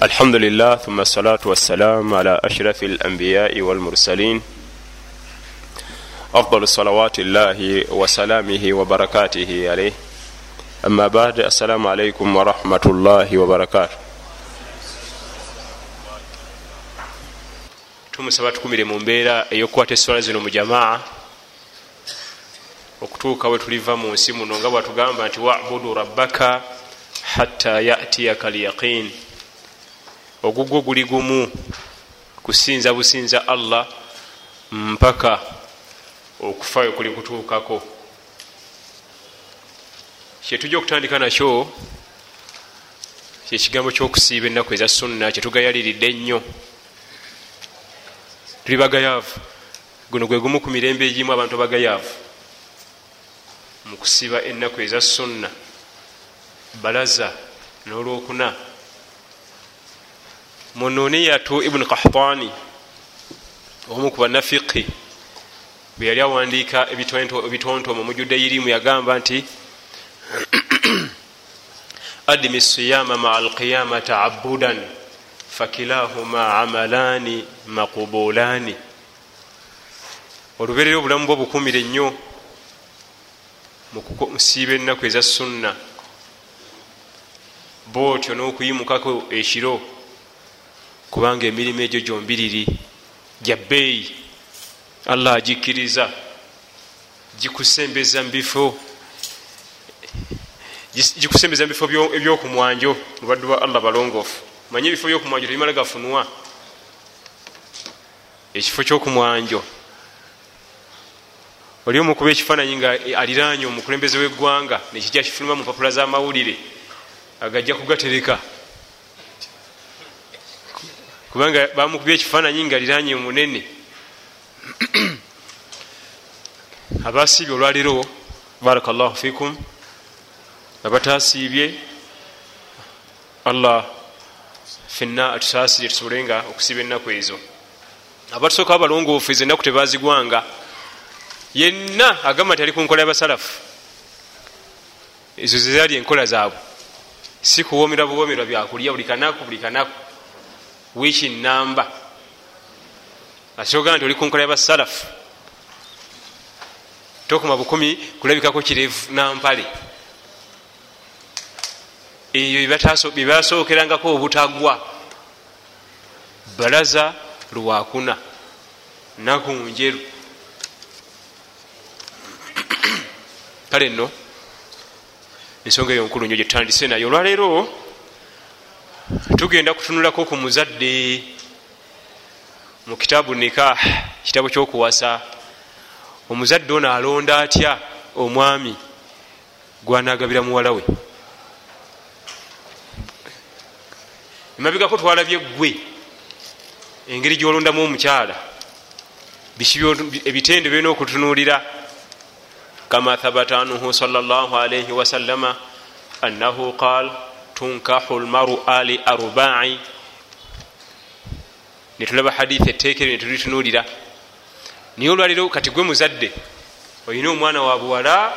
الحمد لله ثم الصلاة والسلام على أشرف الأنبياء والمرسلين أفضل صلوات الله وسلامه وبركاته عليه أما بعد السلام عليكم ورحمة الله وبركاته tumusaba tukumire mu mbeera ey'okukwata eswala zino mu jamaa okutuuka we tuliva mu nsi muno nga bwatugamba nti wabudu rabbaka hatta yatiyaka lyaqini ogugwo guli gumu. Kusinza businza allah mpaka okufayo kuli kutuukako. Kyetujja okutandika nakyo kyekigambo kyokusiiba ennaku eza sunna kyetugayaliridde ennyo. Tuli bagayaavu. Guno gwe gumu ku mirembe egimu abantu bagayaavu mu kusiba ennaku eza sunna. Balaza n'olwokuna mununiyatu ibuni kahtani omu ku banafiqi bwe yali awandiika ebitontomo mujudde irimu yagamba nti adimi siyama maa alqiyama taabudan fakilahuma amalani maqubulani olubeerera obulamu bwe obukumire ennyo musiiba ennaku eza sunna. Bootyo n'okuyimukako ekiro kubanga emirimu egyo gyombiriri gya bbeeyi. Allah agikkiriza gikusembeza mubifo gikusembeza mubifo ebyokumwanjo mubaddu ba allah balongoofu. Manye ebifo byokumwanjo tebimala gafunwa? Ekifo kyokumwanjo oli omukuba ekifaananyi nga aliranye omukulembeze w'eggwanga nekijja kifuluma mu mpapula z'amawulire agajja kugatereka kubanga bamukubya ekifaananyi nga liranye munene abasiibye olwaleero baraka llahu fikum abatasiibye allah fenna atusaasire tusobolenga okusiba ennaku ezo. Abatusooka abalongoofu ezo ennaku tebazigwanga yenna agamba nti ali ku nkola y'abasalafu. Ezo zezali enkola zaabwe. Si kuwomerwa buwomerwa byakulya buli kanaku buli kanaku wiiki namba akyogamba nti oli ku nkola y'abasalafu tokuma bukumi kulabikako kirevu nampale eyo byebasookerangako obutagwa. Balaza lwakuna nakunjeru kale nno ensonga eyo nkulu nyo gyetutandise nayo. Olwaleero tugenda kutunulako ku muzadde mu kitaabu nikah kitabo kyokuwasa. Omuzadde ono alonda atya? Omwami gwanagabira muwala we. Emabigako twalabye gwe engeri gyolondamu omukyala. Ebitende birina okutunulira kama thabata anhu salllah alaihi wasallama annahu qal tunkahu lmaru ali arbai. Netulaba hadithi eteekere netulitunuulira naye olwaliro kati gwe muzadde olina omwana wa buwala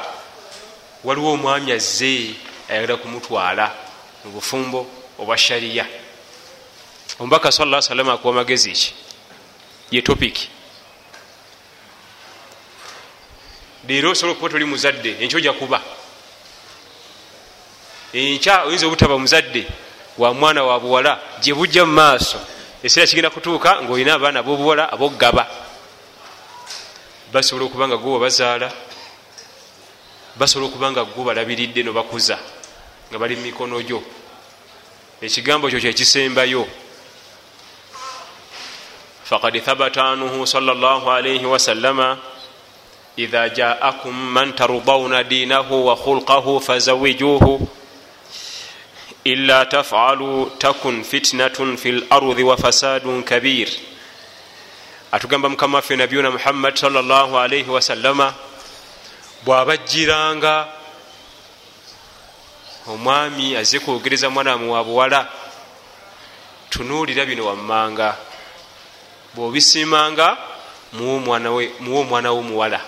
waliwo omwami azze ayagala kumutwala mu bufumbo obwa shariya omubaka sa salama akuwa magezi ki? Ye topiki leero osobola okuba toli muzadde enkyo ojja kuba enkya oyinza obutaba muzadde wa mwana wa buwala gye bujja mu maaso. Ekiseera kigenda kutuuka ngaolina abaana abobuwala abogaba basobola okuba nga gwe wabazaala basobola okuba nga gwe balabiridde nobakuza nga bali mumikono gyo. Ekigambo kyo kyekisembayo fakad thabata anhu salllah alaihi wasallama idha jaakum man tardauna dinahu wa khulqahu fazawijuhu ila tafalu takun fitnatun fi lardi wa fasadun kabir atugamba mukama waffe nabiyuna muhammad salllah alaihi wasallama bwabajjiranga omwami azze kwogereza mwana mu wabuwala tunuulira bino wammanga bwobisimanga muwo omwana womuwala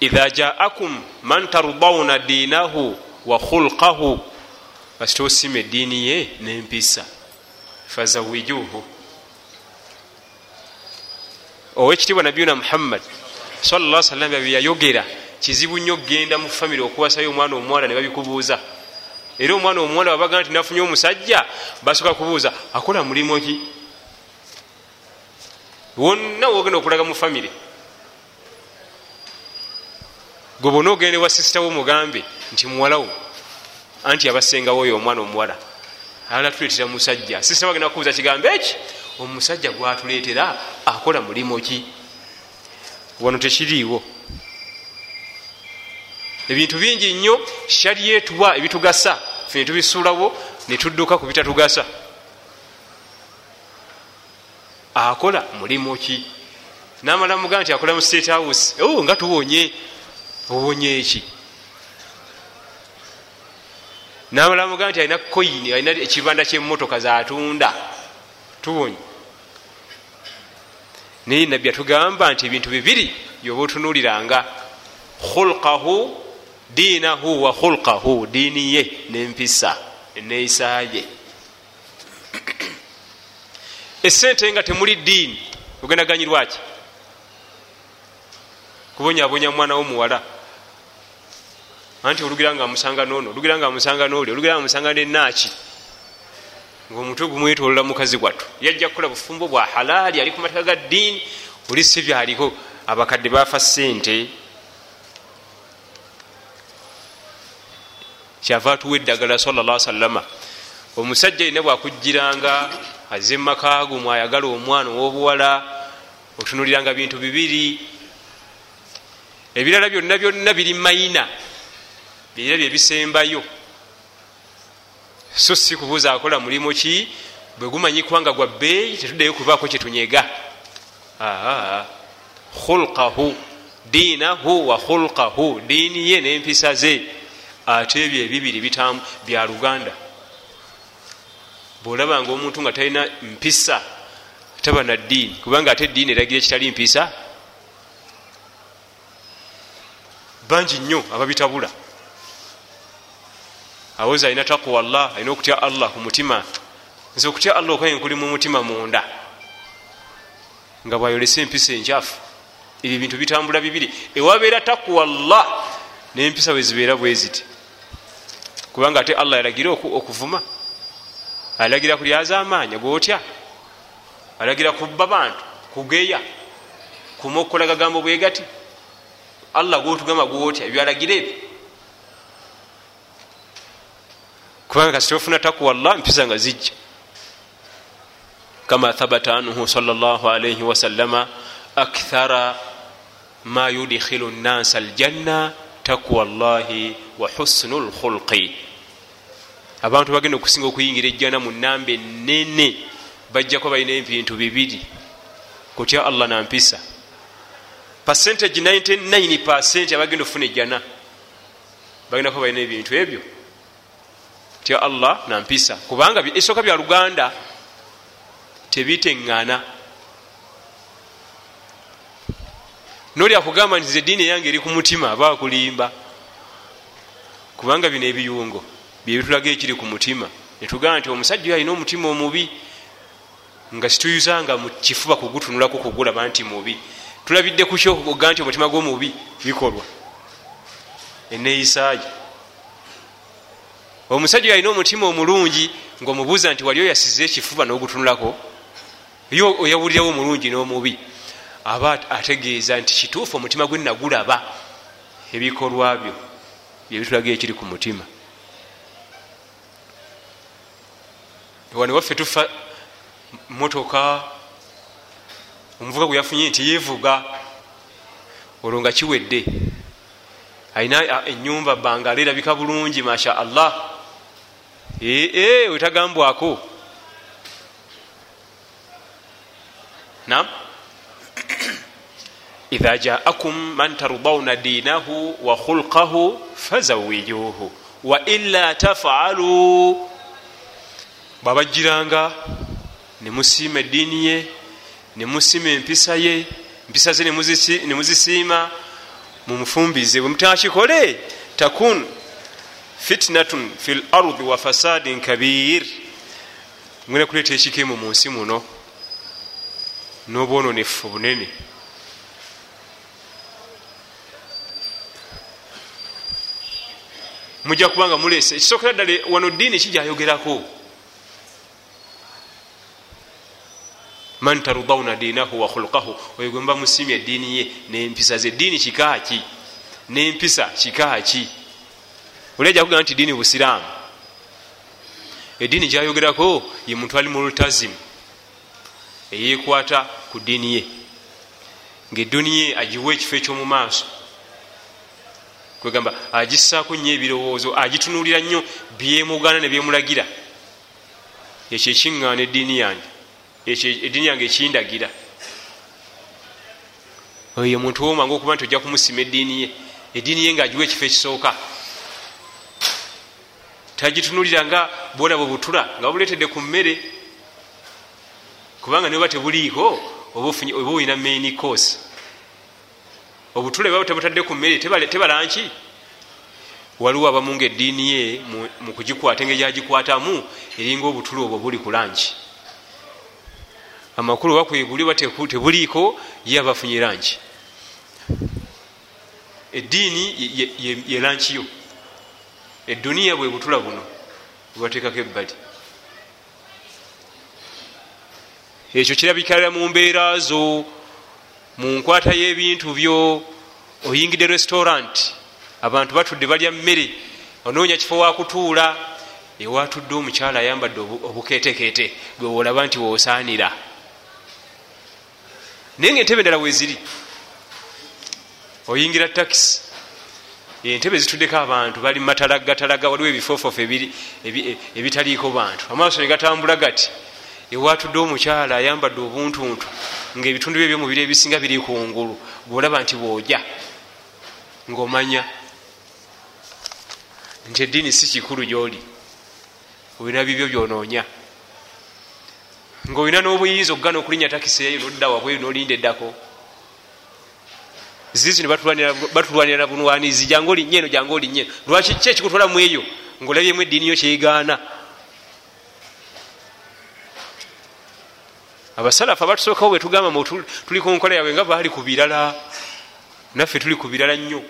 idha jaakum man tardauna dinahu wa khulqahu kasita osima eddiini ye nempisa fazawijuhu owekitiibwa nabiyuna muhammad salla salam byeyayogera kizibu nnyo okgenda mu famiry okuwasayo omwana omuwala ne babikubuuza era omwana omuwala wabaga nti nafunye omusajja basooka kubuuza akola mulimu ki wonna wogenda okulaga mu famiry gwe bona ogende wa sisitawo mugambe nti muwalawo anti abasengawo oyo omwana omuwala ala tuleetera musajja. Sisitawo agenda kubuuza kigambo eki? Omusajja gwatuleetera akola mulimu ki? Wano tekiriiwo. Ebintu bingi nnyo shali yetuwa ebitugasa fe netubisuulawo netudduka ku bitatugasa. Akola mulimu ki? Namala mugaa nti akola mu state house o nga tuwonye owonye eki namala mugaa nti alina koyini alina ekibanda kyemotoka zatunda. Tuwonye naye nabbi atugamba nti ebintu bibiri yoba otunuuliranga. Khulqahu diinahu wa khulqahu diini ye nempisa eneeyisaye esente nga temuli diini ogendaganyirwaki kubonyabonya mwana womuwala anti olugira nga amusanga nono olugira nga amusanga noli olugira nga amusanga nenaaki ngaomutwe gumwetolola mukazi gwatu yajja kukola bufumbo bwa halaali ali ku mateeka ga diini oli si byaliko abakadde bafa sente kyava atuwa eddagala salla salama omusajja yina bwakugiranga azze mumakago mwayagala omwana owobuwala otunuliranga bintu bibiri. Ebirala byonna byonna biri mayina byera byebisembayo so si kubuuza akola mulimu ki? Bwe gumanyikubanga gwa bbeeyi tetuddeyo kubaako kyetunyega khulqahu diinahu wa khulqahu diini ye n'empisa ze. Ate ebyo ebibiri bitamu bya luganda. Bwolabanga omuntu nga talina mpisa taba na ddiini kubanga ate eddiini eragira ekitali mpisa bangi nnyo ababitabula awozi alina takuwa llah alina okutya allah ku mutima. Nze okutya allah okwaye nkuli mu mutima munda. Nga bwayolesa empisa enkyafu. Ebyo bintu bitambula bibiri. Ewabeera takuwa llah nempisa bwezibeera bweziti kubanga ate allah yalagira okuvuma. Alagira kulyaza amaanya gwotya. Alagira kubba bantu kugeya kuma okukola gagambo bwegati allah gwotugamba gwotya ebyalagira ebyo kubanga kasita ofuna takuwa llah mpisa nga zijja. Kama thabata anhu salllah alaihi wasallama akthara ma yudkhilu nnasa aljanna takuwa llahi wa husnu lkhulqi abantu bagenda okusinga okuyingira ejjana mu namba enene bajjako balina ebintu bibiri. Kutya allah nampisa percentage 99 percent abagenda okufuna ejjana. Bagendako balina ebintu ebyo tya allah nampisa kubanga esooka bya luganda tebiteŋŋana noli akugamba nti ediini eyange eri ku mutima aba akulimba. Kubanga bino ebiyungo byebitulaga ekiri ku mutima. Netugamba nti omusajja oyo alina omutima omubi nga situyuzanga mu kifuba kugutunulako kugulaba nti mubi. Tulabidde kukyo oga nti omutima gwomubi bikolwa. Eneeyisaayo omusajja oyo alina omutima omulungi ngaomubuuza nti wali oyasize ekifuba n'ogutunulako? Yo oyawulirawo omulungi n'omubi. Aba ategeeza nti kituufu omutima gwe nagulaba ebikolwa byo byebitulaga ekiri ku mutima. Wane waffe tufa motoka omuvuga gwe yafunye nti yevuga olwo nga kiwedde. Alina enyumba bangala erabika bulungi masha allah ee wetagambwako nam idha jaakum man tardauna dinahu wa khulqahu fazawijuhu wa illa tafalu. Bwabajiranga nemusiima eddiini ye nemusiima empisa ye empisa ze nemuzisiima mumufumbize. Bwe mutakikole takun fitnatun fi lardi wa fasadin kabir. Ngena kuleeta ekikemu mu nsi muno n'obwononefu bunene mujja kubanga mulese ekisookera ddala wano diini kijayogerako man tarudawuna diinahu wa khulukahu oyo gwe muba musiimye eddiini ye nempisa ze. Eddiini kikaaki nempisa kikaaki oleja kugamba nti diini busiraamu. Eddiini gyayogerako ye muntu ali mu lutazimu eyekwata ku ddiini ye ngaeddiini ye agiwa ekifo ekyomu maaso. Kwegamba agissaako nnyo ebirowoozo agitunulira nnyo byemugaana ne byemulagira. Ekyo ekiŋŋaana eddiini yange eddiini yange ekindagira. Oyo muntu womanga okuba nti ojja kumusima eddiini ye eddiini ye ngaagiwa ekifo ekisooka tagitunulira nga bwona bwe butula nga buleetedde ku mmere. Kubanga niba tebuliiko oba olina main course. Obutule baba tebutadde ku mmere tebalanki waliwo abamu nga eddiini ye mu kugikwata engeri gyagikwatamu eringa obutule obwo buli ku lanki amakulu bakweguli ba tebuliiko ye abafunye lanki eddiini ye lanki yo eduniya bwe butula buno bwebateekako ebbali. Ekyo kirabikalira mu mbeera zo mu nkwata y'ebintu byo oyingidde restaurant. Abantu batudde balya mmere onoonya kifo wakutuula ewatudde omukyala ayambadde obukeetekeete gwe woolaba nti woosaanira naye nga entebe endala weziri oyingira takisi entebe zituddeko abantu bali mumatalagaatalaga waliwo ebifoofoofu ebitaliiko bantu. Amaaso ne gatambula gati ewatudde omukyala ayambadde obuntuntu ngaebitundu bye byomubiri ebisinga biri kungulu bwolaba nti bwojja ngaomanya nti eddiini si kikulu gyoli olina bibyo byonoonya. Ngaolina n'obuyinza okugana okulinya takisi eyo nodda wabweyo nolinda eddako zizino batulwanira na bunwanizi. Jange olinnya eno jange olinnya eno lwaki ki ekikutwala mu eyo? Ngaolabyemu eddiini yo kyegaana abasalafu abatusookawo bwetugamba tuli ku nkola yabwe nga baali ku birala. Naffe tuli ku birala nnyo.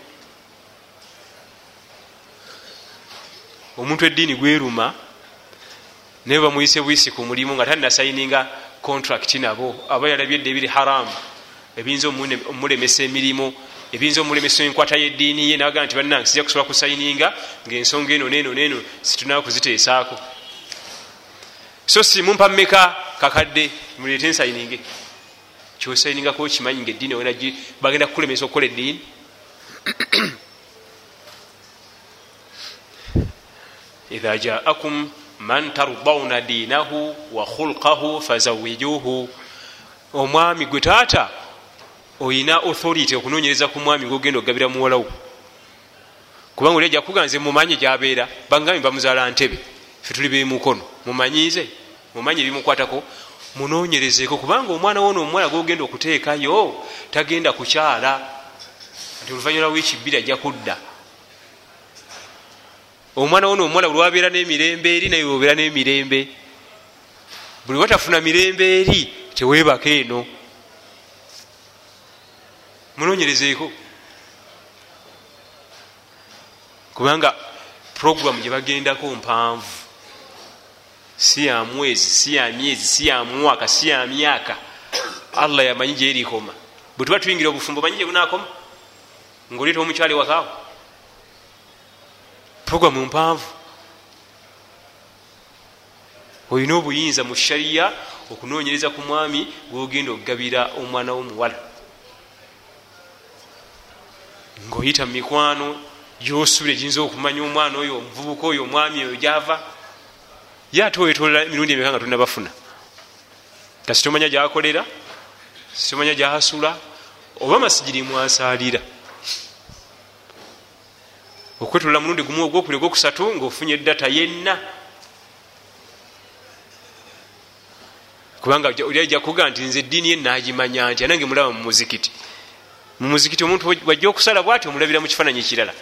Omuntu eddiini gweruma naye bamuyise buyisi ku mulimu nga talinasayininga contract nabo. Aba yalabye edde ebiri haramu ebiyinza omulemesa emirimu ebiyinza omulemesa enkwata yeddiini ye nabagaa nti bannange sijja kusobola kusayininga ngaensonga eno neno neno situnaba kuziteesaako so si mumpa mmeka kakadde muleete ensayininge kyosayiningako kimanyi nga eddiini wenagi bagenda kukulemesa okukola eddiini? Idha jaakum man tardawna diinahu wa khulqahu fazawijuhu omwami gwe taata oyina authority okunonyereza ku mwami gogenda okugabira muwalawo. Kubanga oli ajja kuganze mumanyi gyabeera bangami bamuzaala ntebe fe tuli bemukono mumanyize mumanyi ebimukwatako? Munonyerezeeko kubanga omwana wono omuwala gogenda okuteekayo tagenda kukyala. Nti oluvanyuma lwiki bbiri ajja kudda. Omwana wono omuwala buli wabeera n'emirembe eri naye obeera n'emirembe. Buli watafuna mirembe eri teweebaka eno munonyerezeeko kubanga puroguramu gyebagendako mpanvu. Si ya mwezi si ya myezi si ya mwaka si ya myaka. Allah yamanyi gyerikoma bwe tuba tuyingira obufumbo manyi gyebunakoma ngaoleeta omukyalo ewakaawo puroguramu mpanvu. Olina obuyinza mu shariya okunonyereza ku mwami gwogenda okugabira omwana womuwala ngaoyita mumikwano gyosubira egiyinza okumanya omwana oyo omuvubuka oyo omwami oyo gyava. Ye ate owetolola emirundi emeka nga tulina bafuna? Kasi tomanya gyakolera sitomanya gyasula oba masigiri mwasalira okwetolola mulundi gumu ogwokuli ogwokusatu ngaofunye eddata yenna. Kubanga oli ajja kuga nti nze eddiini ye nagimanya nti anange mulaba mu muzikiti mu muzikiti omuntu wajja okusala bwati omulabira mu kifaananyi kirala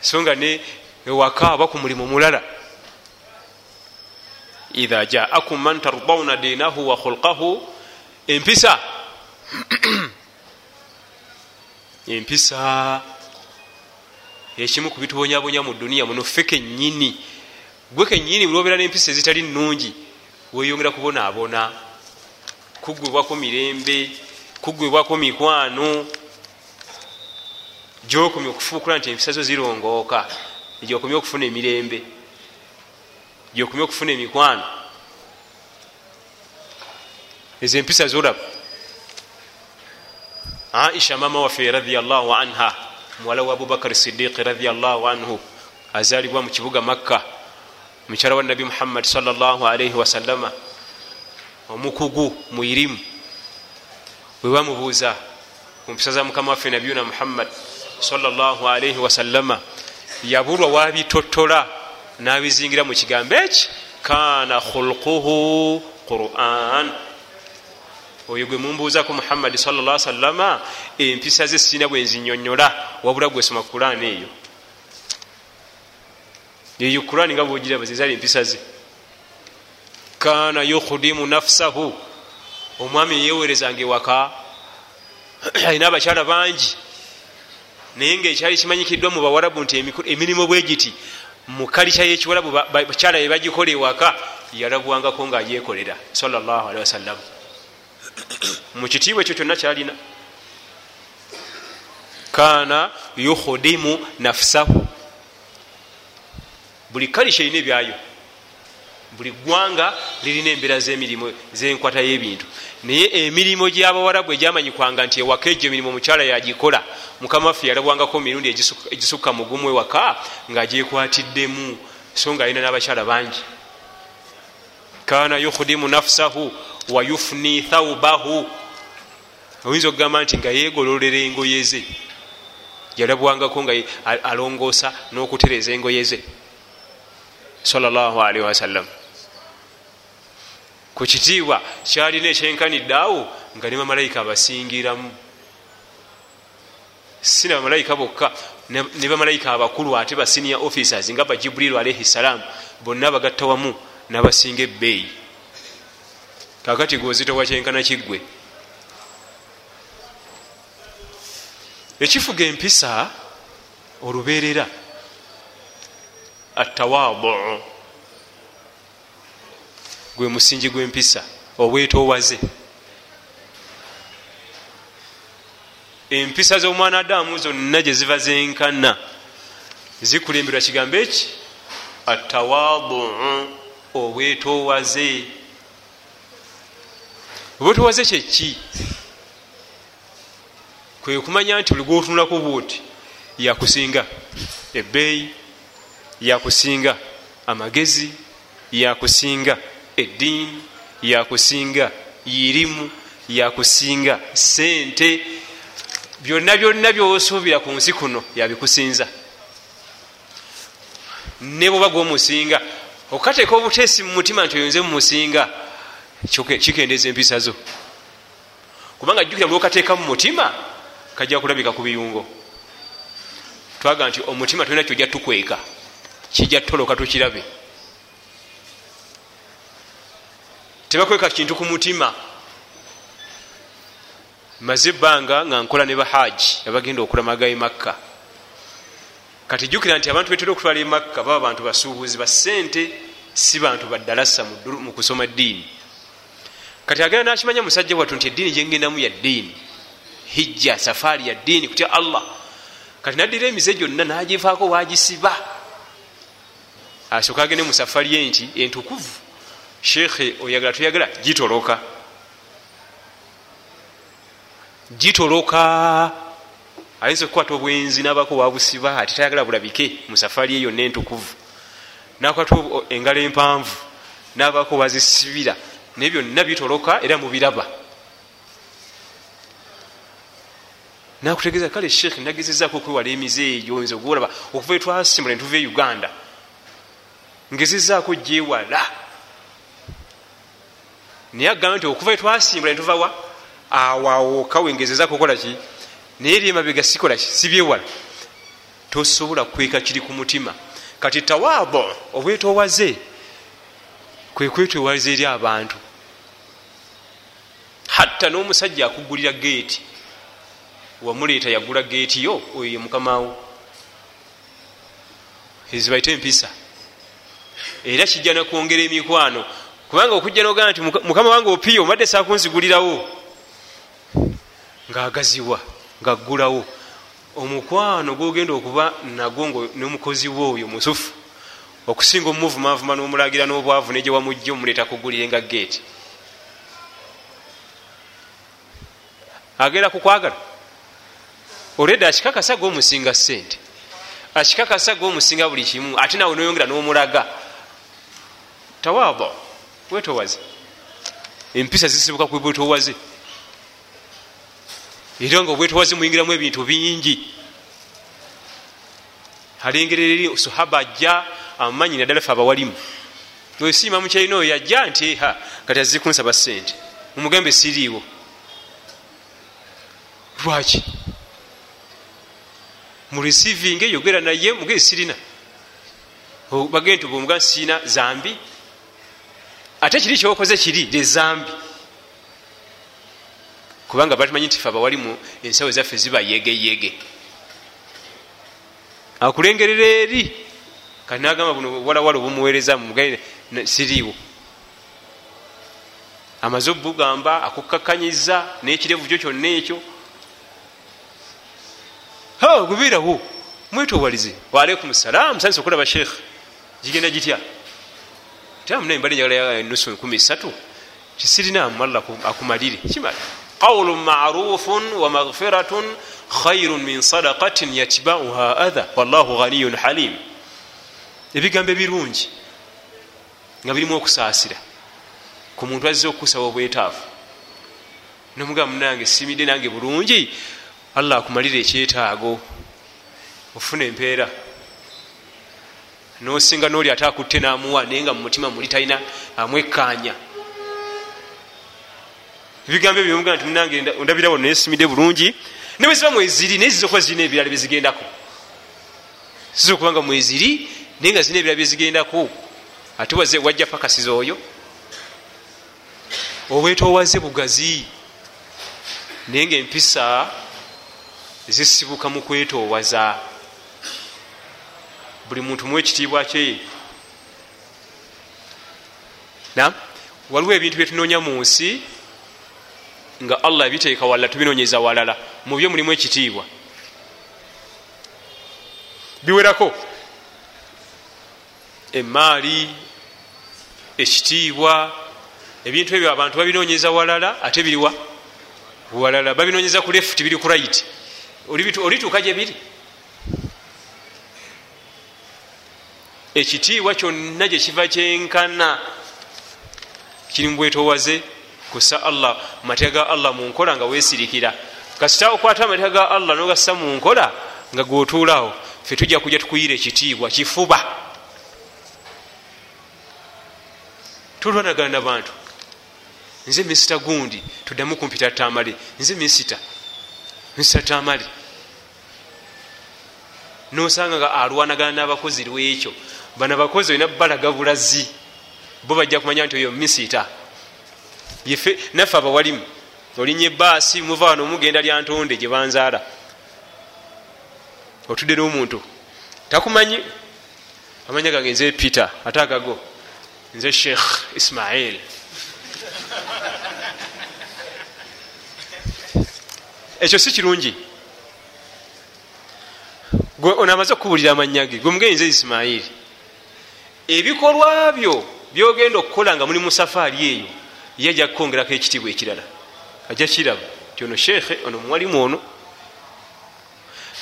so nga ne ewaka aba ku mulimu mulala. Idha jaakum man tardauna dinahu wa khulqahu empisa. Empisa. Ekimu kubitubonyabonya mu duniya muno ffe kenyini gwe kenyini mulwobeera n'empisa ezitali nungi weyongera kubonaabona. Kugwibwako mirembe kugwibwako mikwano gyokomye okufuukula nti empisa zo zirongooka gyokomye okufuna emirembe gyokomye okufuna emikwano. Ezo empisa zolaba. Aisha mama waffe radiallahu anha muwala wa abubakar sidiqi radiallahu anhu azalibwa mu kibuga makka mukyala wa nabi muhammadi salllahalaihi wasallama omukugu muirimu webamubuuza ku mpisa za mukama waffe nabiyuna muhammad salllahalaihi wasallama yabulwa wabitotola nabizingira mu kigambo eki? Kana khulquhu quran. Oyo gwe mumbuuzako muhammadi salla salama empisa ze sina bwenzinyonyola wabula gwesoma kurani eyo. Eyo kurani nga bwogiraba zezali empisa ze. Kana yukhudimu nafsahu. Omwami yewerezanga ewaka. Alina abakyala bangi naye nga ekyali kimanyikiddwa mu bawarabu nti emirimu bwegiti mu kalica yekiwarabu bakyala bebagikola ewaka yalabwangako nga yekolera salllahalihi wasallam. Mu kitiibwa ekyo kyonna kyalina. Kana yukhudimu nafsahu. Buli kalica erina ebyayo buli gwanga lirina embeera zemirimu zenkwata y'ebintu. Naye emirimu gyabawarabu egyamanyikwanga nti ewaka egyo emirimu omukyala yagikola mukama waffe yalabwangako mirundi egisukka mugumu ewaka ngaagyekwatiddemu so nga alina n'abakyala bangi. Kana yukhudimu nafsahu wayufni thaubahu oyinza okugamba nti nga yegololera engoye ze yalabwangako nga alongoosa n'okutereza engoye ze. Salllahalihi wasallam ku kitiibwa kyalina ekyenkanidde awo nga ne bamalayika abasingiramu. Si na bamalayika bokka ne bamalayika abakulu ate ba senior officers nga ba jibrilu alaihi salam bonna bagatta wamu nabasinga ebbeeyi. Kakati gweozitowa kyenkana kiggwe. Ekifuga empisa olubeerera atawadu gwe musingi gw'empisa obwetoowaze empisa z'omwana adamu zonna gye ziva zenkana zikulemberwa kigambo eki? Atawadu obwetoowaze obwetoowaze kyeki kwe kumanya nti buli gwotunulako bwoti yakusinga ebbeeyi yakusinga amagezi yakusinga eddiini yakusinga irimu yakusinga sente byonna byonna byosuubira ku nsi kuno yabikusinza ne bwoba gwomusinga okateeka obuteesi mu mutima nti oyonze mumusinga kikendeeza empisa zo. Kubanga jjukira bwokateeka mu mutima kajja kulabika ku biyungo. Twaga nti omutima tulina kyojja tukweka kijja tutoloka tukirabe tebakweka kintu ku mutima. Maze ebbanga nga nkola ne bahaji abagenda okulamaga e makka. Kati jjukira nti abantu betera okutwala e makka baba bantu basuubuzi basente si bantu baddalasa mu kusoma ddiini. Kati agenda nakimanya musajja wattu nti eddiini gyengendamu ya ddiini. Hijja safaari ya ddiini kutya allah. Kati naddira emize gyonna nagivaako wagisiba. Asooka agende mu safari ye nti entukuvu sheekhe oyagala toyagala gitoloka gitoloka ayinza okukwata obwenzi nabako wabusiba ati tayagala bulabike mu safari ye yonna entukuvu nakwata engalo empanvu nabako wazisibira naye byonna bitoloka era mubiraba nakutegeeza kale sheekhe nagezezaako okwewala emize eyo oyinza ogolaba okuva etwasimbula netuva e uganda ngezezaako gyewala naye agamba nti okuva etwasimbula netuvawa awawoka wengezezako okola ki? Naye eri emabega sikola ki? Sibyewala tosobola kweka kiri ku mutima. Kati tawaabo obwetowaze kwe kwetwewaza eri abantu. Hatta n'omusajja akugulira geeti wamuleeta yagula geeti yo oyo ye mukamawo ezibaite empisa. Era kijja nakwongera emikwano kubanga okujja nogaa nti mukama wange opiya omadde sakunzigulirawo ngaagaziwa ngaaggulawo omukwano gwogenda okuba nagwo nomukozi we oyo musufu okusinga omuvumavuma n'omulagira n'obwavu negye omuleeta kugulire nga geeti agenda kukwagala olwedde akikakasa gwomusinga sente akikakasa gwomusinga buli kimu ate nawe noyongera n'omulaga. Tawaaba wetowaze empisa zisibuka ku bwetowaze era nga obwetowaze muyingiramu ebintu bingi. Alengerera eri sahaba ajja amumanyi naddala fe abawalimu. Wesiima mukyalina oyo yajja nti ha kati azikunsaba sente mumugambe siriiwo lwaki? Mureceiving yogera naye mugee sirina. Bagee nti bwomuga siina zambi ate kiri kyokoze kiri? Lezambi. Kubanga batumanyi nti fe abawalimu ensawo ezaffe ziba yegeyege akulengerera eri? Kati nagamba buno walawala obumuweereza mugee siriiwo. Amaze obugamba akukkakanyiza n'ekirevu kyo kyonna ekyo. Gubeerawo mwetowalize waalaikum salam sanyisa okulaba sheekh. Gigenda gitya tamunaye mbali njagala nusu nkumi satu kisirina amalla akumalire. Kimala? Qawlu marufun wa maghfiratun khairun min sadaqatin yatbauha adha. Wallahu ghaniyun halim. Ebigambo ebirungi nga birimu okusaasira ku muntu azze okusaba obwetaavu. Nomugamba munange simidde nange bulungi allah akumalira ekyetaago ofuna empeera nosinga noli ate akutte namuwa naye nga mumutima muli talina amwekkaanya. Ebigambo ebyo mugaa nti munange ondabirawo nayesimidde bulungi. Ne bwe ziba mweziri naye ziza okuba zirina ebirala byezigendako ziza okuba nga mweziri naye nga zirina ebirala byezigendako ate wajja pakasiza oyo obwetowaze bugazi naye nga empisa zisibuka mu kwetoowaza buli muntu mu ekitiibwa kye. Na waliwo ebintu byetunoonya mu nsi nga allah ebiteeka walala tubinoonyeza walala. Mu byo mulimu ekitiibwa. Biwerako emaali ekitiibwa ebintu ebyo abantu babinoonyeza walala ate biriwa? Walala. Babinoonyeza ku lefuti biri ku right. Olituuka gye biri ekitiibwa kyonna gyekiva kyenkana kiri mu bwetowaze kusa allah mateeka ga allah mu nkola nga weesirikira. Kasita okwata amateeka ga allah nogassa mu nkola nga gwotuulaawo fe tujja kujja tukuyira ekitiibwa kifuba. Tolwanagana nabantu nze misita gundi tuddamu kumpita tamale. Nze misita nsatamale nosanga nga alwanagana n'abakozi lwekyo bano abakozi olina balaga bulazi bo bajja kumanya nti oyo misita. Yefe naffe abawalimu olinya ebaasi muva wano omugenda lyantonde gye banzaala. Otudde n'omuntu. Takumanyi? Amanya gange nze peter ate agago nze sheikh ismail. Ekyo si kirungi. Ono amaze okukubulira amanya ge gwe mugenzi isimairi ebikolwa byo byogenda okukola nga muli mu safaari eyo ye ajja kukongerako ekitiibwa ekirala. Ajja kiraba ti ono sheekhe ono muwalimu ono.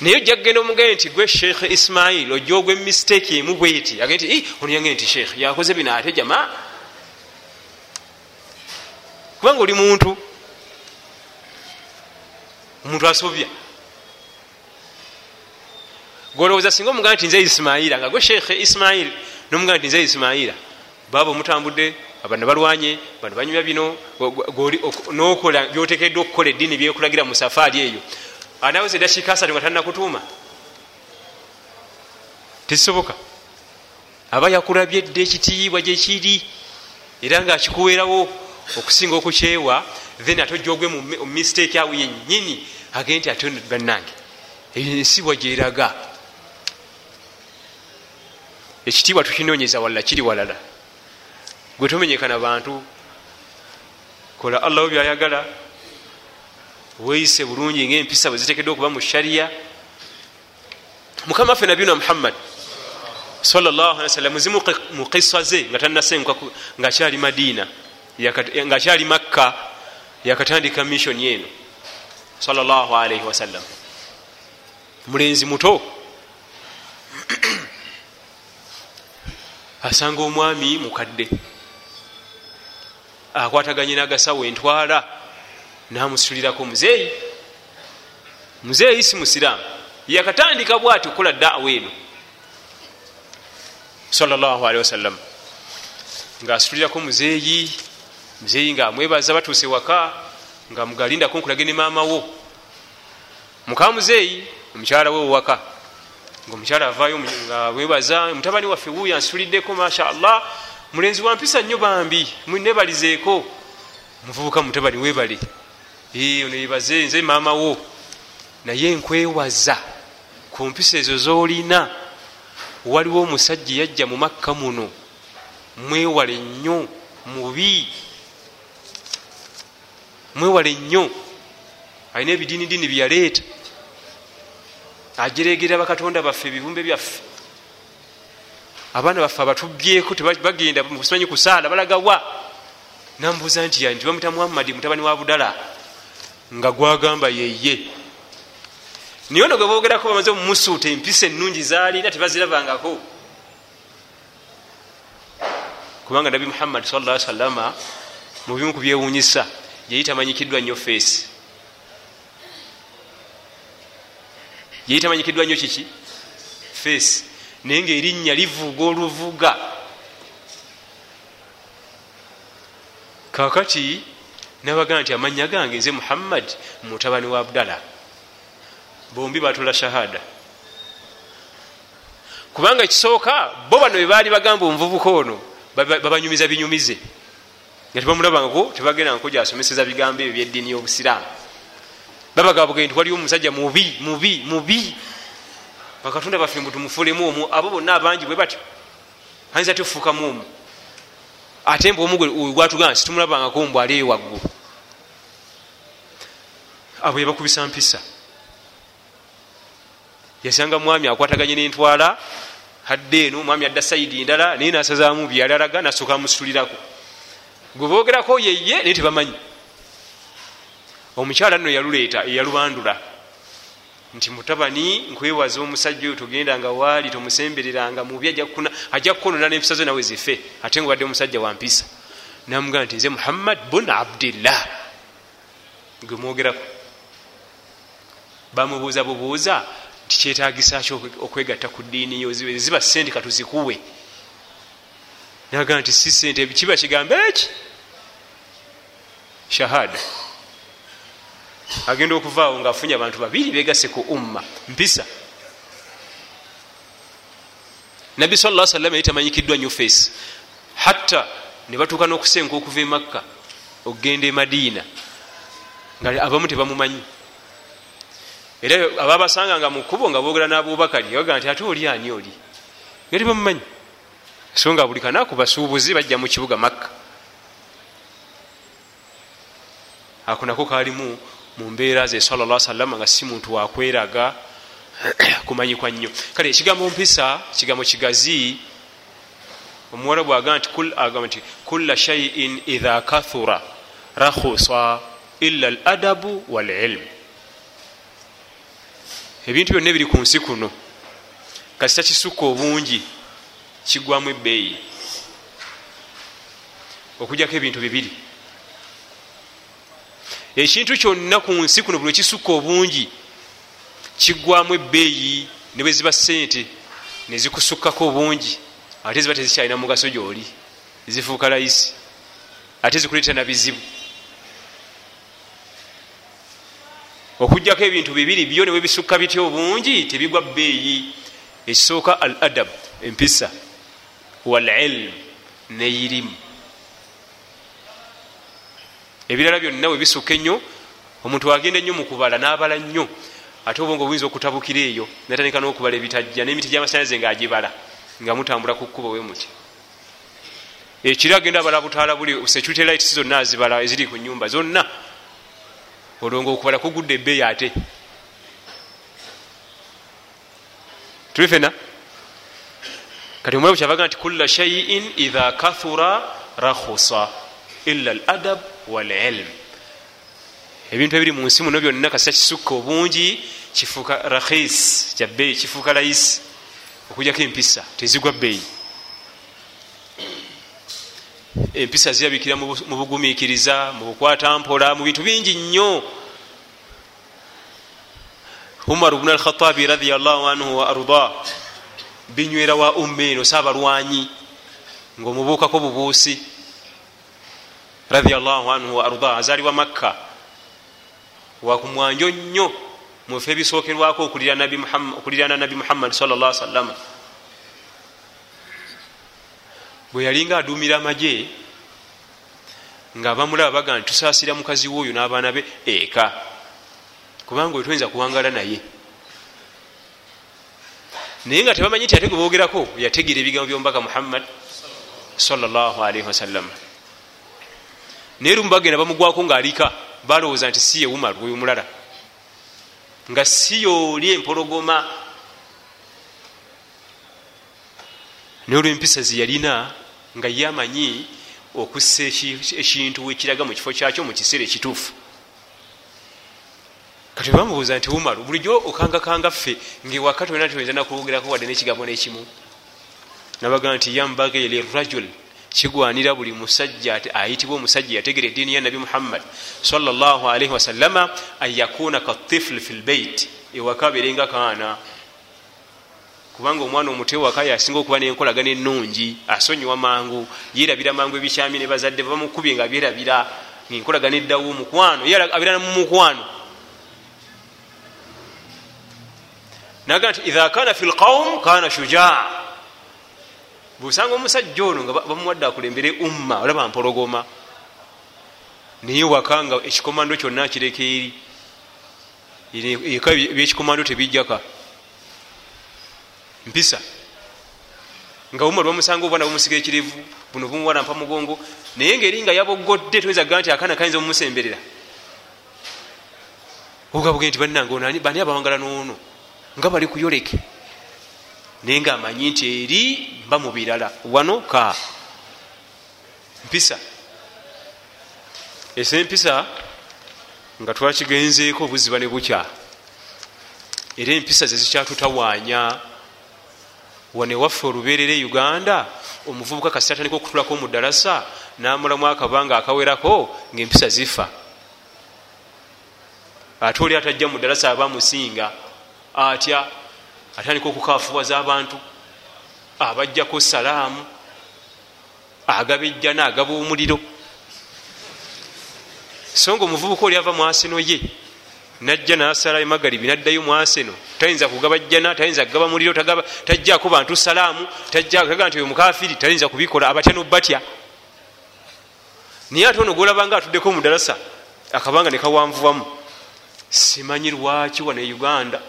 Naye ojja kugenda omugende nti gwe sheekhe ismail ojja ogwe mistake emu bweti. Agende nti ono yange nti sheekhe yakoze bino ate jama. Kubanga oli muntu omuntu asobya. Golowooza singa omuganda nti nze isimaira nga gwe sheekhe ismail nomuganda nti nze isimaira baba omutambudde abana balwanye bano banyumya bino nokola byotekeddwa okukola eddiini byekulagira mu safaari eyo. Anaweza edakiika asatu nga talina kutuuma tekisoboka. Aba yakulabye dde ekitiibwa gyekiri era ngaakikuweerawo okusinga okukyewa then ate ojja ogwe mu mistake awo yennyini agende nti ate bannange. Ensibwa gyeraga ekitiibwa tukinonyeza walala kiri walala. Gwe tomenyekana bantu kola allahu byayagala weeyise bulungi ngaempisa bwe zitekedwa okuba mu shariya mukama waffe nabiyuna muhammad zimu mu kisa ze nga tanasenguka ngaakyali madiina ngaakyali makka yakatandika missioni eno salllahalaihi wasallam mulenzi muto asanga omwami mukadde. Akwataganye nagasawo entwala namusitulirako muzeeyi. Muzeeyi si musiraamu yakatandika bwati okukola daawa eno. Salllahalihi wasallam ngaasitulirako muzeeyi muzeeyi ngaamwebaza batuuse waka nga mugalindako nkulage ne maamawo muka muzeeyi omukyala we waka nga omukyala avayo nga mwebaza mutabani waffe wuuyo ansituliddeko mashallah mulenzi wampisa nnyo bambi nebalizeeko muvubuka mutabani webale ono yebaze nze maamawo naye nkwewaza ku mpisa ezo zolina waliwo omusajja yajja mu makka muno mwewale nnyo mubi mwewale nnyo alina ebidiinidini byeyaleeta ajeregera bakatonda baffe ebibumbe byaffe. Abaana baffe abatubyeko bagenda simanyi kusaala balagawa nambuuza nti nti bamuta muhammadi mutabani wa budala nga gwagamba yeye. Naye ono gwebogerako bamaze mumusuuta empisa ennungi zaalina tebazirabangako. Kubanga nabi muhammadi salla salama mu bimu ku byewunyisa yali tamanyikiddwa nnyo feesi yali tamanyikiddwa nnyo kiki? Feesi naye ngaerinnya livuga oluvuga. Kakati nabagaa nti amanya gange nze muhammad mutabani wa abdala bombi batula shahada. Kubanga ekisooka bo bano bebaali bagamba omuvubuka ono babanyumiza binyumize. Nga tebamulabangako tebagenda nkoja asomeseza bigambo ebyo byeddiini y'obusiraamu babagabugee nti waliwo omusajja mubi mubi mubi. Bakatonda baffe mbu tumufulemu omwo abo bonna abangi bwe batyo ayinza tufuukamu omwo ate mbu omugwe gwatugamba situmulabangako mbu ali ewaggulu abo yebakubisa mpisa. Yasanga mwami akwataganye nentwala hadde eno omwami adda saidi ndala naye nasazaamu byali alaga nasooka musitulirako gwe boogerako yeye naye tebamanyi omukyala nno yaluleeta eyalubandula. Nti mutabani nkwewaza omusajja oyo togenda nga waali tomusembereranga mubi ajja kukonona nempisa zo nawe zife ate nga wadde omusajja wampisa namugamba nti nze muhammad bun abdillah. Gwe mwogerako. Bamubuuza bubuuza nti kyetagisa ki okwegatta ku ddiini yo? Ziba sente katuzikuwe nagamba nti si sente kiba kigambo eki shahada agenda okuvaawo ngaafunye abantu babiri begase ku umma mpisa. Nabbi sa salama yali tamanyikiddwa new face. Hatta ne batuuka n'okusenka okuva e makka okugenda e madiina nga abamu tebamumanyi. Era ababasanga nga mukubo nga boogera n'abubakari bagaa nti ate oli ani oli? Nga tebamumanyi. So nga buli kanaku basuubuzi bajja mu kibuga makka. Ako nako kalimu mu mbeera ze salla salama nga si muntu wakweraga kumanyikwa nnyo. Kale ekigambo mpisa kigambo kigazi omuwala bwaga nti agamba nti kulla shaiin idha kathura rahusa illa al adabu walilmu ebintu byonna ebiri ku nsi kuno kasita kisukka obungi kigwamu ebbeeyi. Okujjako ebintu bibiri ekintu kyonna ku nsi kuno buli kisukka obungi kiggwamu ebbeeyi ne bwe ziba sente ne zikusukkako obungi ate ziba tezikyalina mugaso gyoli. Zifuuka layisi ate zikuleeta na bizibu. Okugjako ebintu bibiri byo ne bwebisukka bitya obungi tebigwa bbeeyi. Ekisooka al adabu empisa walilm neirimu ebirala byonna we bisukka ennyo omuntu wagenda ennyo mukubala n'abala nnyo. Ate obwongo buyinza okutabukira eyo natandika n'okubala ebitajja n'emiti gyamasanyalaze ngaagibala nga mutambula ku kkuba we muti. Ekiri agenda abala butaala buli security lights zonna azibala eziri ku nyumba zonna. Olwongo okubala kugudde ebbeeyi ate. Tuli fena kati omulabu kyavaga nti kulla shaiin idha kathura rakhusa illa al adab walilm ebintu ebiri mu nsi muno byonna kasita kisukka obungi kifuuka rakhis kyabbeeyi kifuuka layisi okujjako empisa tezigwa bbeeyi. Empisa zirabikira mu bugumiikiriza mu bukwatampola mu bintu bingi nnyo. Umar bnu alkhatabi radiallahu anhu wa arda binywera wa umma eno saabalwanyi ngaomubuukako bubuusi radiallahu anhu wa arda azaliwa makka. Wakumwanjo nnyo mufe ebisookerwako okulirana nabi muhammadi salllah sallama bwe yalinga aduumira amagye nga bamulaba baga nti tusaasira mukazi woyo n'abaana be eka. Kubanga oyo toyinza kuwangala naye. Naye nga tebamanyi nti ate gwe boogerako yategeera ebigambo byomubaka muhammad salllahalaihi wasallama naye lumu bagenda bamugwako ngaalika balowooza nti si yewumalu oyo mulala. Nga si yooli empologoma. Naye olwempisa zeyalina nga ye amanyi okussa ekintu wekiraga mu kifo kyakyo mu kiseera ekituufu. Kati bamubuuza nti umaru bulijjo okangakanga ffe ngaewaka tolina toyinza nakuwogerako wadde nekigambo nekimu. Nabaga nti yambage lirajul kigwanira buli musajja ayitibwa omusajja yategera ediini ya nabi muhammad salllahalaihi wasallama an yakuna katifl fi lbeit ewaka aberenga kaana. Kubanga omwana omuto ewaka yasinga okuba nenkolagana enungi asonyiwa mangu yerabira mangu ebikyami ne bazadde bamukubye nga byerabira ngaenkolagana eddawo mukwano abeera mu mukwano naga nti idha kana fi lqaum kana shujaa bwosanga omusajja ono nga bamuwadde akulembere umma olaba mpologoma. Naye waka nga ekikomando kyonna kireka eri eka byekikomando tebijjaka. Mpisa nga umma lwamusanga obwana bumusiga ekirevu buno bumuwalampa mugongo naye ngaeri nga yabogodde towezaga nti akaana kayinza obumusemberera ogabuge nti bannange bani abawangala noono nga bali kuyoleke naye nga amanyi nti eri mba mu birala. Wano ka? Mpisa. Esa empisa nga twakigenzeeko obuziba ne bukya. Era empisa zezikyatutawaanya wane waffe olubeerera e uganda omuvubuka kasi atandika okutulako mu ddalasa namulamu akabanga akawerako ngaempisa zifa. Ate oli atajja mu ddalasa aba musinga atya atandika okukafuwaza abantu abajjako salaamu agaba ejjana agaba omuliro. So nga omuvubuka oli ava mwaseno ye najja nasala emagaribi naddayo mwaseno tayinza kugaba jjana tayinza kugaba muliro tajjako bantu salaamu taga nti oyo mukafiri tayinza kubikola abatya nobatya naye ate ono golabanga atuddeko mudalasa akabanga nekawanvuwamu simanyi lwaki wane uganda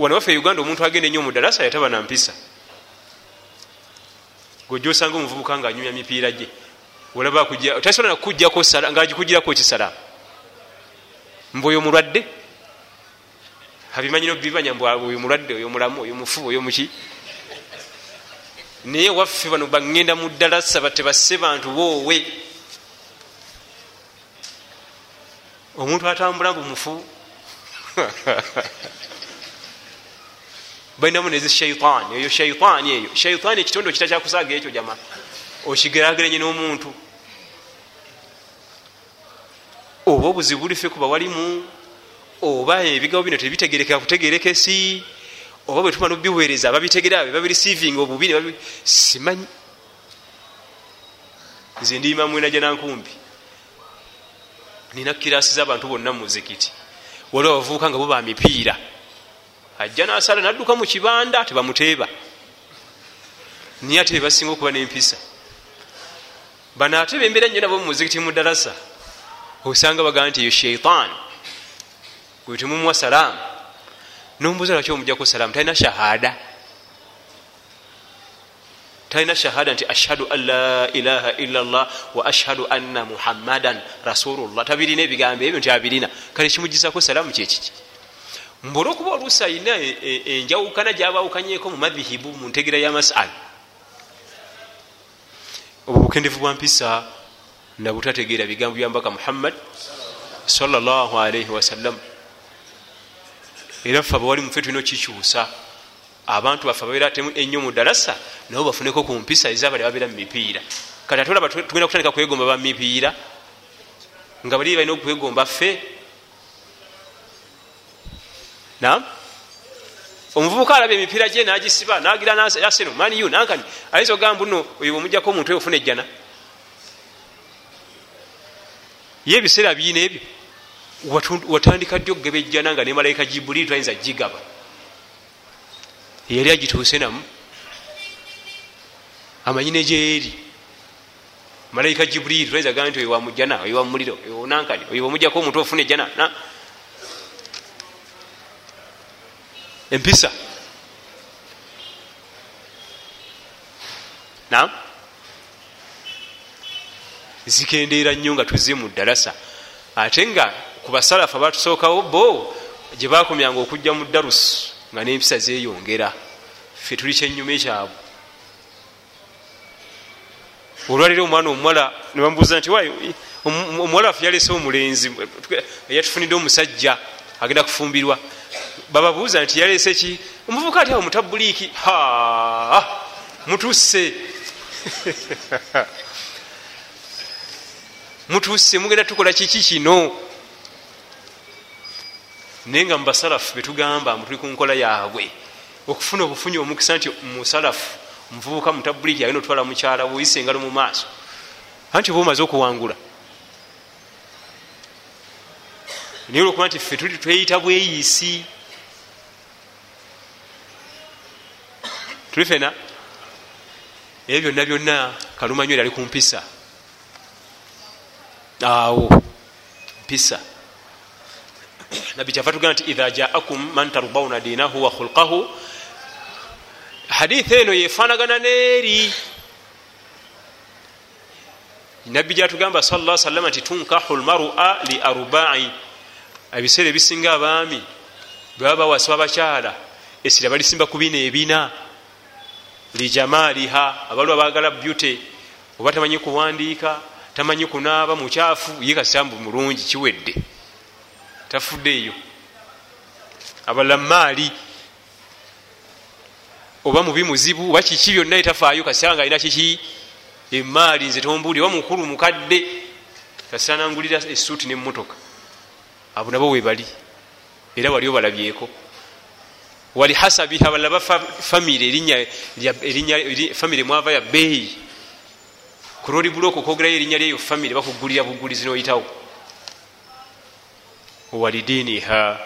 wano waffe uganda omuntu agenda ennyo mudalasa yataba nampisa gojja osanga omuvubuka nga anyumya mipiira gye. Tasobola nakukujjako ngaagikugirako kisala mbu oyo mulwadde? Abimanyi nobibanya mbu oyo mulwadde oyo mulamu oyo mufu oyo muki? Naye waffe bano bagenda mu ddalasa batebasse bantu boowe omuntu atambula mbu mufu balinamu nezi shaitaani eyo shaitaani eyo shaitaani ekitondo kita kyakusaaga ekyo jama okigeragerenye n'omuntu. Oba obuzibu bulife kuba walimu oba ebigabo bino tebitegerekera kutegereka esi oba bwe tuma nobiweereza ababitegera be babirisivinga obubi simanyi. Nze ndiima mwenaja nankumbi nina kirasi z'abantu bonna mumuzikiti waliwo abavubuka nga bo ba mipiira ajja nasala nadduka mu kibanda tebamuteeba. Niye ate bebasinga okuba nempisa? Bano ate bembeera nnyo nabo mumuzikiti mudalasa osanga bagamba nti eyo sheitan gwe temumuwa salaamu nombuuza lwaki omujjako salaamu talina shahada? Talina shahada nti ashhadu an la ilaha illa llah wa ashhadu anna muhammadan rasulullah. Tabirina ebigambo ebyo nti abirina. Kale kimugizako salaamu kyekiki mbu olwokuba oluusi ayina e, e, enjawukana gyabawukanyeko mu madhihibu mu ntegera y'amasala obwo bukendevu bwa mpisa nabutategeera bigambo bya mbaka muhammad salllahalaihi wasallam era ffe abawali mufe tulina okikyusa. Abantu baffe ababeera ennyo mu dalasa nabo bafuneko ku mpisa ezabali babeera mu mipiira. Kati ate olaba tugenda kutandika kwegomba ba mipiira nga bali balina okwegomba ffe nam omuvubuka alaba emipiira gye nagisiba nagira yaseno maniu nankani ayinza ogamba buno oyo omujjako omuntu ofuna ejjana. Ye ebiseera biina ebyo. Watandika ddi okugaba ejjana nga ne malayika jibuliri twayinza gigaba eyali agituuse namu. Amanyi negyeri malayika jibuliri twayinza gamba nti oyo wamujjana oyo wamuliro oyo nankani oyo omujjako omuntu ofuna ejjana empisa nam zikendeera nnyo nga tuze mu ddalasa ate nga ku basalafu abatusookawo bo gye bakomyanga okujja mu darusu nga n'empisa zeeyongera. Ffe tuli kyenyuma ekyabwe olwaliro omwana omuwala nebamubuuza nti omuwala waffe yalese omulenzi yatufunidde omusajja agenda kufumbirwa bababuuza nti yalese ki? Omuvuka ati awo mutabuliiki mutuse mutuse mugenda tukola kiki kino? Naye nga mubasalafu betugamba mutuli ku nkola yaabwe okufuna obufunyi omukisa nti musalafu muvubuka mutabuliki agenda otwala mukyala buyisa engalo mu maaso anti oba omaze okuwangula. Naye olwokuba nti tuli tweyita bweyisi tuli fena ebyo byonna byonna kalumanyo eri ali ku mpisa. Awo mpisa. Nabbi kyava tugamba nti idha jaakum man tarbauna dinahu wa khulqahu. Haditha eno yefanagana neeri nabbi gyatugamba sal salama nti tunkahu lmarua li arbai. Ebiseera ebisinga abaami bwebaba bawasa babakyala esira balisimba ku bina ebina lijamaliha abaliwo bagala byute oba tamanyi kuwandiika tamanyi kunaaba mukyafu ye kasitambu mulungi kiwedde. Tafudde eyo. Abalala maali oba mubi muzibu oba kiki byonna etafaayo kasita nga alina kiki? Emaali nze tombuli oba mukulu mukadde kasita nangulira esuuti nemotoka abo nabo webali era wali obalabyeko wali hasabiha abalala bafamire erinnya famire mwava ya beeyi kuloli bulooko kogerayo erinnya lyeyo famire bakugulira bugulizi noyitawo. Walidiiniha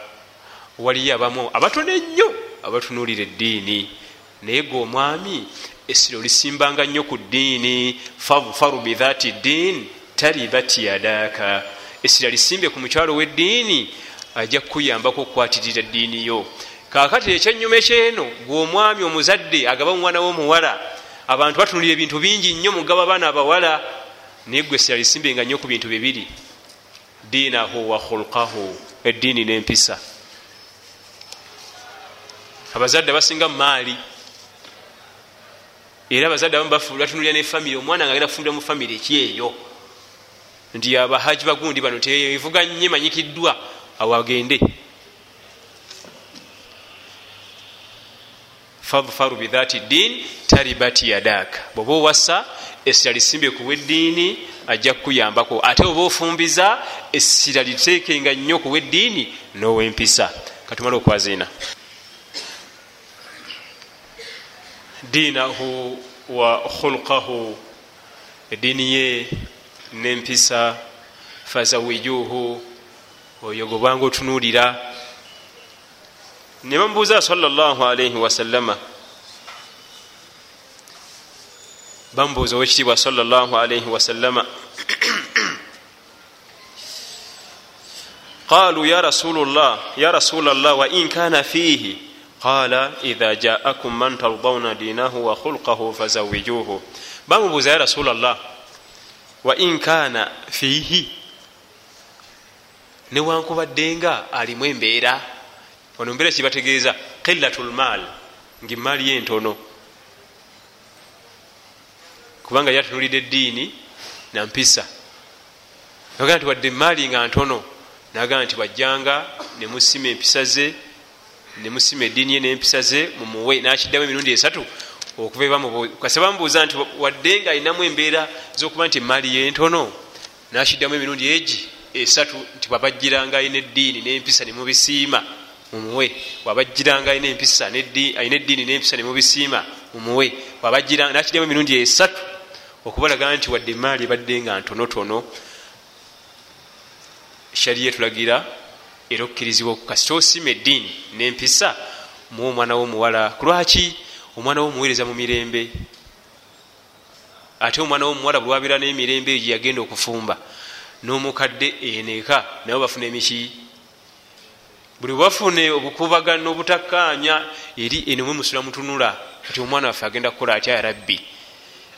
waliyo abamu abatono ennyo abatunulira eddiini naye ge omwami essiro lisimbanga nnyo ku ddiini. Fafaru bithati ddin talibat yadaaka. Essira lisimbe ku mukyalo w'eddiini ajja kukuyambako okukwatirira eddiini yo kakati ekyenyuma ekyeno gweomwami omuzadde agaba omwana w'omuwala abantu batunulira ebintu bingi nnyo mugaba baana abawala naye gwe essira lisimbenga nnyo ku bintu bibiri. Diinahu wa khulqahu eddiini n'empisa. Abazadde abasinga mumaali era abazadde abamu batunulira nefamire omwana nga agenda kufumbira mu famire ekyeyo nti abahaji bagundi bano tevuga nnyo emanyikiddwa awo agende fadfaru bithati ddin taribati yadaaka bweoba owasa essira lisimbe kuwa eddiini ajja kukuyambako. Ate oba ofumbiza essira liteekenga nnyo kuwa eddiini n'owempisa. Katumala okwaziina. Diinahu wa khulqahu eddiini ye n'empisa fazawijuhu oyo gobanga otunuulira ne bamubuuza salllahalaihi wasallama bamubuuza owekitiibwa salllahalaihi wasallama qaluu ya rasula llah ya rasula llah wain kana fiihi qala idha jaakum man tardawna dinahu wa khulqahu fazawijuhu bamubuuza ya rasula llah wain kana fiihi newankubadde nga alimu embeera ono mbeera kibategeeza qillatu lmaal ngaemaali yentono. Kubanga yatunulidde eddiini nampisa nagaa nti wadde emaali nga ntono nagamba nti wajjanga nemusima empisa ze nemusima eddiini ye nempisa ze mumuwe nakiddamu emirundi esatu okuva ebakase bamubuuza nti wadde nga alinamu embeera zokuba nti emaali yentono nakiddamu emirundi egi esatu nti wabajjiranga alina eddiini nempisa nemubisiima mumuwe wabajjiranga alina empisa alina eddiini nempisa nemubisiima mumuwe nakiddamu emirundi esatu okubalaga nti wadde emaali ebadde nga ntonotono. Shariya etulagira era okkirizibwa kasita osima eddiini nempisa. Muwa omwana womuwala kulwaki omwana womuweereza mu mirembe? Ate omwana womuwala bulwabira nemirembe egyo yagenda okufumba n'omukadde eneka nabo bafuna emiki buli bwafune obukubagano obutakkaanya eri enomwe musula mutunula. Kati omwana waffe agenda kukola atya yarabbi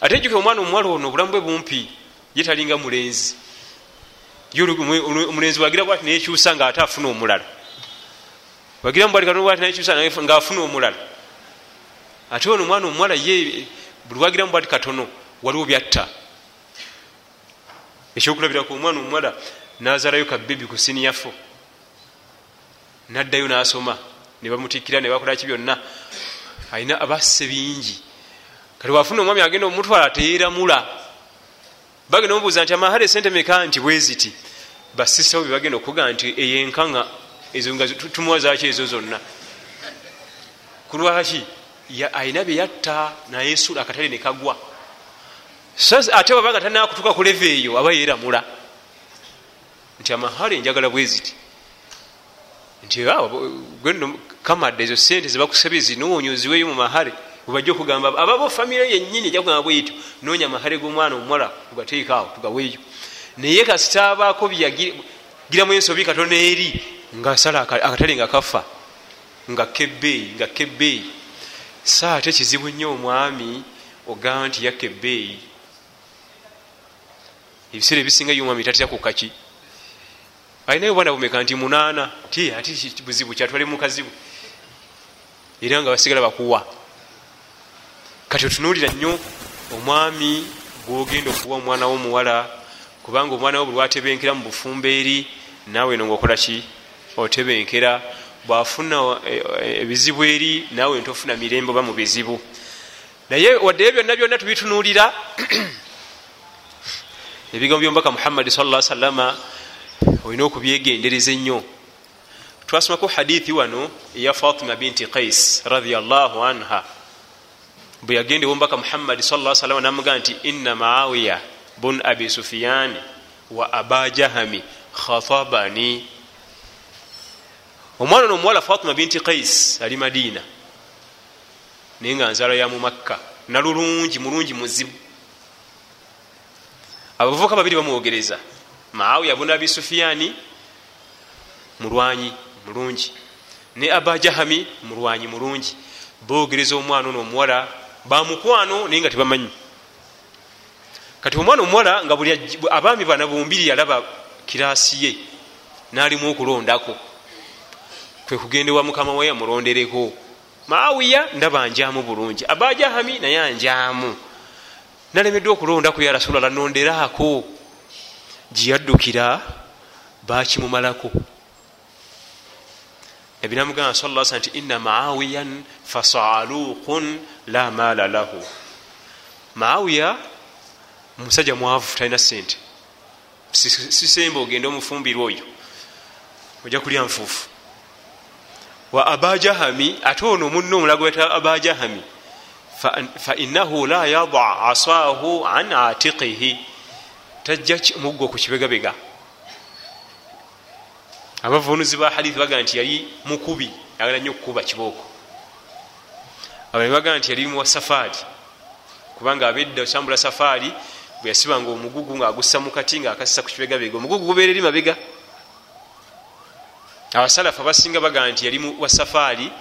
ate ejjuke omwana omuwala ono obulamu bwe bumpi ye talinga mulenzi. Omulenzi wagira bwati nekyusa nga ate afuna omulala. Wagira mubwati nekyusa ngaafuna omulala. Ate ono omwana omuwala ye buli wagiramu bwati katono waliwo byatta. Ekyokulabiraku omwana omuwala nazalayo kabebi ku siniyafo naddayo nasoma nebamutikira nebakolaki byonna. Alina abasse bingi. Kati wafuna omwami agenda omutwala teyeramula bagenda omubuuza nti amahale sente meka nti bweziti basisawo bebagenda okuga nti eyenkanga ezo nga tumuwazaki ezo zonna. Kulwaki alina byeyatta nayesula akatale nekagwa ate wabaga tanakutuka ku leve eyo aba yeramula nti amahale njagala bweziti nti kamadde ezo sente zebakusabye zinonyo ziweyo mu mahale webajja okugamba ababo famire yenyini ejagamba bwetyo nonya amahale g'omwana omuwala tugateekaawo tugaweeyo. Naye kasita abaako byagiramu ensobi katono eri ngaasala akatale nga kafa nga kebbeeyi nga kebbeeyi. Sa ate kizibu nnyo omwami ogamba nti yakka ebbeeyi ebiseera ebisinga yo omwami tatera ku alinayo bwana bumeka nti munaana? Ti ati buzibu kyatwale mukazibu. Era nga basigala bakuwa. Kati otunuulira nnyo omwami gwogenda okuwa omwana womuwala kubanga omwana wo buli watebenkera mu bufumbo eri naawe no ngaokolaki otebenkera. Bwafuna ebizibu eri naawe ntofuna mirembe oba mu bizibu. Naye waddeyo byonna byonna tubitunuulira ebigambo byomubaka muhammadi salla salama olina okubyegendereza ennyo. Twasomaku hadithi wano eya fatima binti qais radiallahu anha. Bwe yagenda ewomubaka muhammadi salla salama namugaa nti inna maawiya bun abi sufiyani wa aba jahami khatabani. Omwana ono omuwala fatima binti qais ali madiina naye nga nzala ya mu makka. Nalulungi mulungi muzibu. Abavubuka babiri bamwogereza maawiya bun abi sufiyani mulwanyi mulungi. Ne aba jahami? Mulwanyi mulungi. Bogereza omwana ono omuwala bamukwano naye nga tebamanyi. Kati omwana omuwala nga buli abaami bana bombiri yalaba kirasi ye nalimu okulondako. Kwe kugenda ewa mukama we amulondereko maawiya ndaba njamu bulungi. Abajahami naye anjamu nalemeddwa okulondako ya rasulllah nonderaako gyeyaddukira bakimumalako. Ebinamugamba sa sa nti inna maawiyan fasaluqun la maala lahu. Maawiya musajja mwavu talina sente sisembe ogende omufumbirwa oyo ojja kulya nfuufu. Wa abajahami ate ono muno omulago weta abajahami fainahu la yada asahu an atiqihi tajja muggo ku kibegabega. Abavunuzi ba hadithi baga nti yali mukubi ayagala nnyo okukuba kibooko. Abali bagaa nti yali muwa safaari kubanga abedda osambula safaari bwe yasibanga omugugu ngaagussa mukati ngaakasisa ku kibegabega. Omugugu gubeera eri mabega abasalafu abasinga bagaa nti yali wa safaari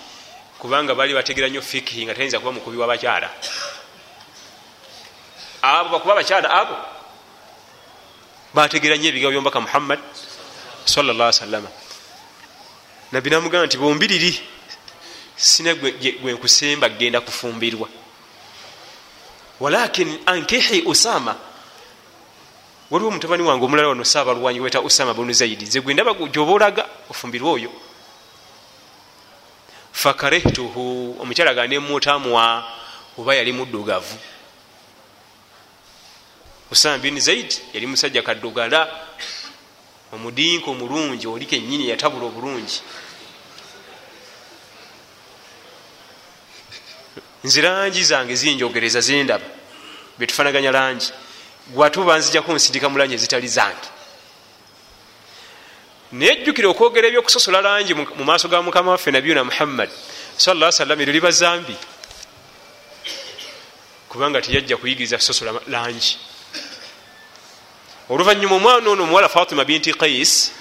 kubanga bali bategera nnyo fikihi nga tayinza kuba mukubi wabakyala abo bakuba abakyala abo bategera nnyo ebigabo byombaka muhammad salla salama nabbi namugamba nti bombiriri sina gwenkusemba genda kufumbirwa. Walakin ankihi usama waliwo mutabani wange omulala wano saabalwanyi weta usama bunu zaidi ze gwendaba gyoba olaga ofumbirwa oyo. Fakarehtuhu omukyala ga nemutamwa oba yali muddugavu usama bin zaidi yali musajja kaddugala omudinka omulungi oli kenyini yatabula obulungi. Nze langi zange zinjogereza zendaba betufanaganya langi. Gwatuba nzijako nsindika mu langi ezitali zange. Nayejjukira okwogera ebyokusosola langi mu maaso ga mukama waffe nabiyuna muhammad salla sallam eryo liba zambi. Kubanga teyajja kuyigiriza kusosola langi oluvanyuma omwana ono omuwala fatima binti kais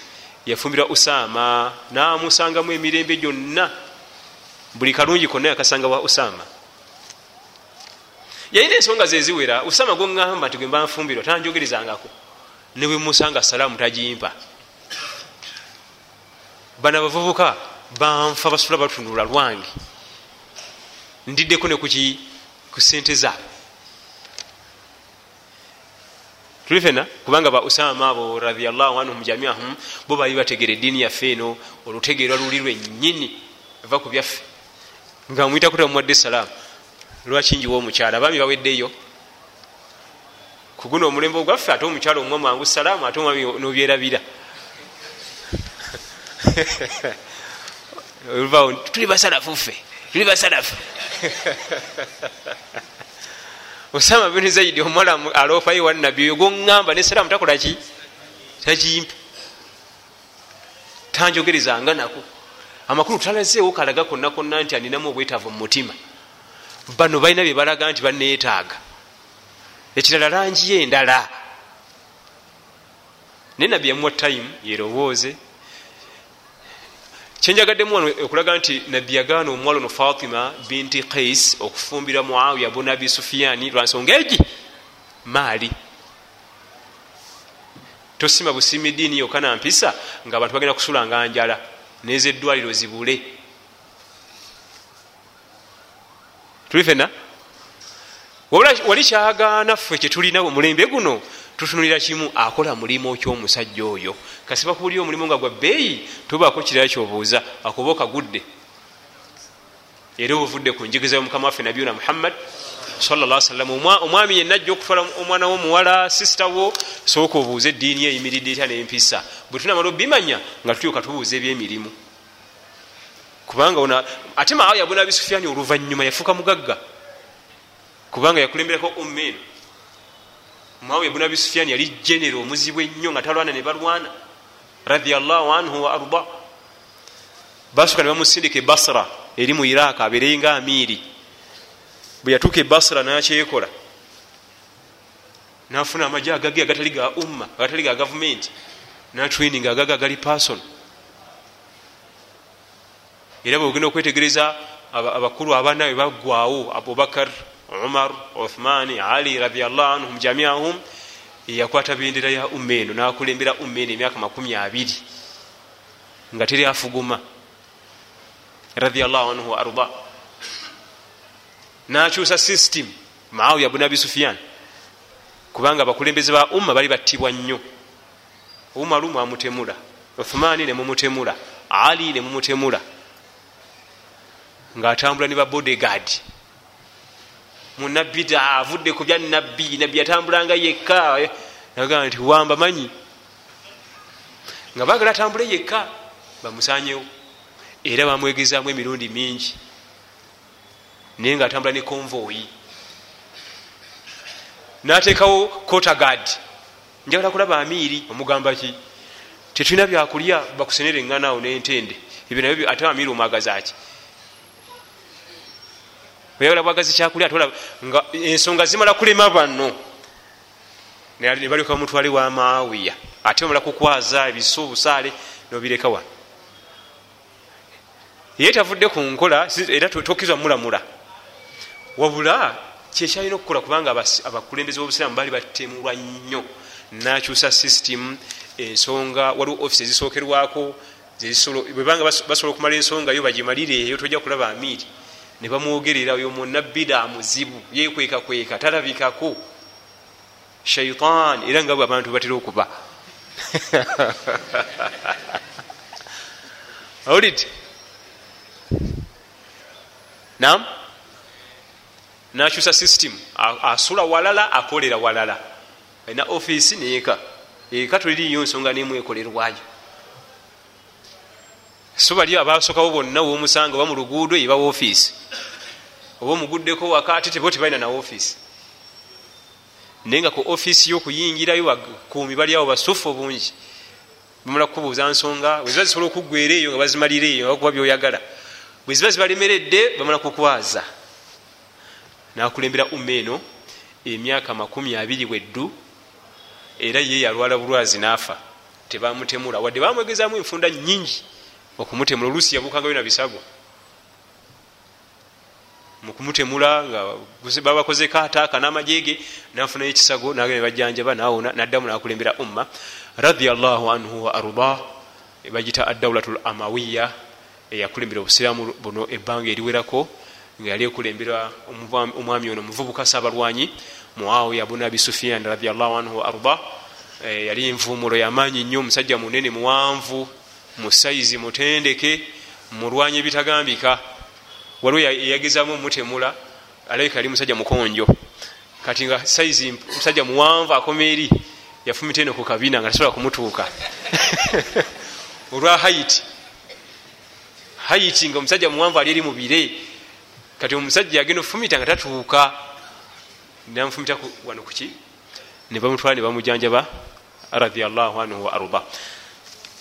yafumbirwa usama namusangamu emirembe gyonna. Buli kalungi konna yakasanga wa usama yalina ensonga zeziwera usama goŋamba nti gwemba nfumbirwa tanjogerezangako. Nebwe musanga salaamu tagimpa bana bavubuka banfa basula batunula lwange. Ndiddeko nekuki ku sente zaabwe tuli fena kubanga ba usama abo radiallahu anhum jamiahum bo bali bategera eddiini yaffe eno olutegerwa luli lwenyini eva ku byaffe. Nga mwita kutamuwadde salaamu lwaki njiwa omukyala abaami baweddeyo. Kuguna omulembe ogwaffe ate omukyala omwa mwangu salaamu ate omwami nobyerabira. Tuli basalafu ffe tuli basalafu osama bini zaidi omwala alofayo wanabi oyo goŋŋamba ne salaamu takolaki takimpa tanjogerezanga nako. Amakulu talazeewo kalaga konna konna nti aninamu obwetaavu mu mutima. Bano balina bye balaga nti baneetaaga ekirala langi ye endala. Naye nabbi yamuwa time yerowooze kyenjagaddemu wano okulaga nti nabbi yagaana omuwala ono fatima binti kais okufumbira muawiya bun abi sufiyani lwansonga egi maali. Tosima busimi diini yokka nampisa nga abantu bagenda kusulanga njala neza eddwaliro zibule. Tuli fena wali kyagaana ffe kyetulina mulembe guno tutunulira kimu akola mulimu kyomusajja oyo. Kasiba kubuli omulimu nga gwa bbeeyi tubaako kirala kyobuuza akuba okagudde. Era obuvudde ku njigiriza yomukama waffe nabiyuna muhammad sallasalam omwami yenna ajja okutwala omwana womuwala sisita wo sooka obuuza eddiini eyimiridde etya nempisa. Bwe tunamala obimanya nga tulyoka tubuuza ebyemirimu. Kubanga ate maawe yabuna abisufyani oluvanyuma yafuuka mugagga. Kubanga yakulemberako umma eno maawe yabuna abisufyani yali genero omuzibu ennyo nga talwana ne balwana radiallahu anhu wa arda. Basuka ne bamusindika ebasra eri mu iraq abeerenga amiiri. Bwe yatuuka ebasra nakyekola nafuna amaje agage agatali ga umma agatali ga gavumenti natraining agage agali person. Era bwegenda okwetegereza abakulu abaana bwe baggwawo abubakar umar uthmani ali radiallah anhum jamiahum yakwata bendera ya umma eno nakulembera umma eno emyaka makumi abiri nga teri afuguma radiallah anhu waarda nakyusa system maawiya bun abi sufiyan kubanga abakulembeze ba umma bali battibwa nnyo. Umaru mwamutemula uthmani nemumutemula ali nemumutemula ngaatambula ne babodegard munabbi avudde ku bya nabbi nabbi yatambulanga yekka. Nagamba nti wamba manyi. Nga bagala atambule yekka bamusanyewo era bamwegezamu emirundi mingi. Naye nga atambula ne konvoyi nateekawo kotagad njagala kulaba amiiri omugamba ki? Tetulina byakulya bakusenere eŋŋanaawo nentende. Ebyo ate amiiri omwagazaki oyagala bwagazi kyakulya ate olaba nga ensonga zimala kulema banno nebaleka mutwale wa maawiya ate omala kukwaza ebiso obusaale nobireka wano ye tavudde ku nkola era tokkizwa mulamula. Wabula kyekyalina okukola kubanga abakulembeze bobusiraamu bali batemulwa nnyo. Nakyusa system ensonga waliwo offisi ezisookerwako bwebanga basobola okumala ensonga yo bagimalire eyo tojja kulaba amiiri ne bamwogerera oyo munabbida muzibu yekwekakweka talabikako. Shaitan era nga bwe abantu batera okuba. Awulidde nam nakyusa system asula walala akolera walala. Alina offisi neeka eka toliriyo nsonga nemwekolerwayo so bali abasokawo bonna womusanga oba mu luguudo ebawa offisi oba omuguddeko waka ate tebo tebalina na offisi naye nga ku offisi yokuyingirayo bakuumi baliawo basufu bungi bamala kukubuuza nsonga bweziba zisobola okuggwera eyo nga bazimalira eyo abakuba byoyagala bweziba zibalemeredde bamala kukwaza. Nakulembera umma eno emyaka makumi abiri bweddu era ye yalwala bulwazi naafa tebamutemula wadde bamwegezamu enfunda nyingi okumutemula oluusi yabukangayo nabisago mukumutemula nga babakozeko ataaka n'amajege nafunayo ekisago nagenda bajjanjaba nawona naddamu nakulembera umma. Radiallahu anhu wa arda bagita addaulatul amawiya eyakulembera obusiraamu buno ebbanga eriwerako nga yali ekulembera omwami ono muvubuka saabalwanyi muawiya bun abi sufian radiallahu anhu wa arda. Yali envumulo yamaanyi nnyo omusajja munene muwanvu musaizi mutendeke mulwanyi ebitagambika. Waliwo eyagezamu omutemula alabika yali musajja mukonjo. Kati nga saizi musajja muwanvu akoma eri yafumita eno ku kabina nga tasobola kumutuuka. Olwa haiti haiti nga omusajja muwanvu ali eri mubire kati omusajja yagenda ofumita nga tatuuka. Namufumita wano kuki nebamutwala nebamujanjaba radiallahu anhu wa arda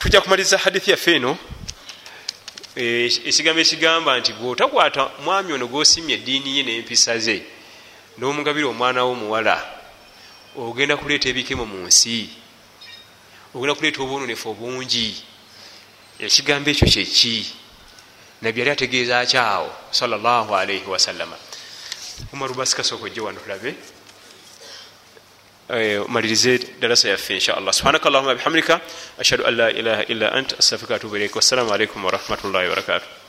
tujja kumaliza hadithi yaffe eno ekigambo ekigamba nti bwotakwata mwami ono gosimya eddiini ye nempisa ze nomugabira omwana wo muwala ogenda kuleeta ebikemo mu nsi ogenda kuleeta obwononefu obungi ekigambo ekyo kyeki nabbi yali ategeeza akyawo salllahalaihi wasallama umarubasikasooka ojje wano tulabe malirize darasa yaffe inshallah. Subhanaka allahuma bihamdika ashhadu an la ilaha illa ant astafirika atubu ilaik wassalamu alaikum warahmatullahi wabarakatuh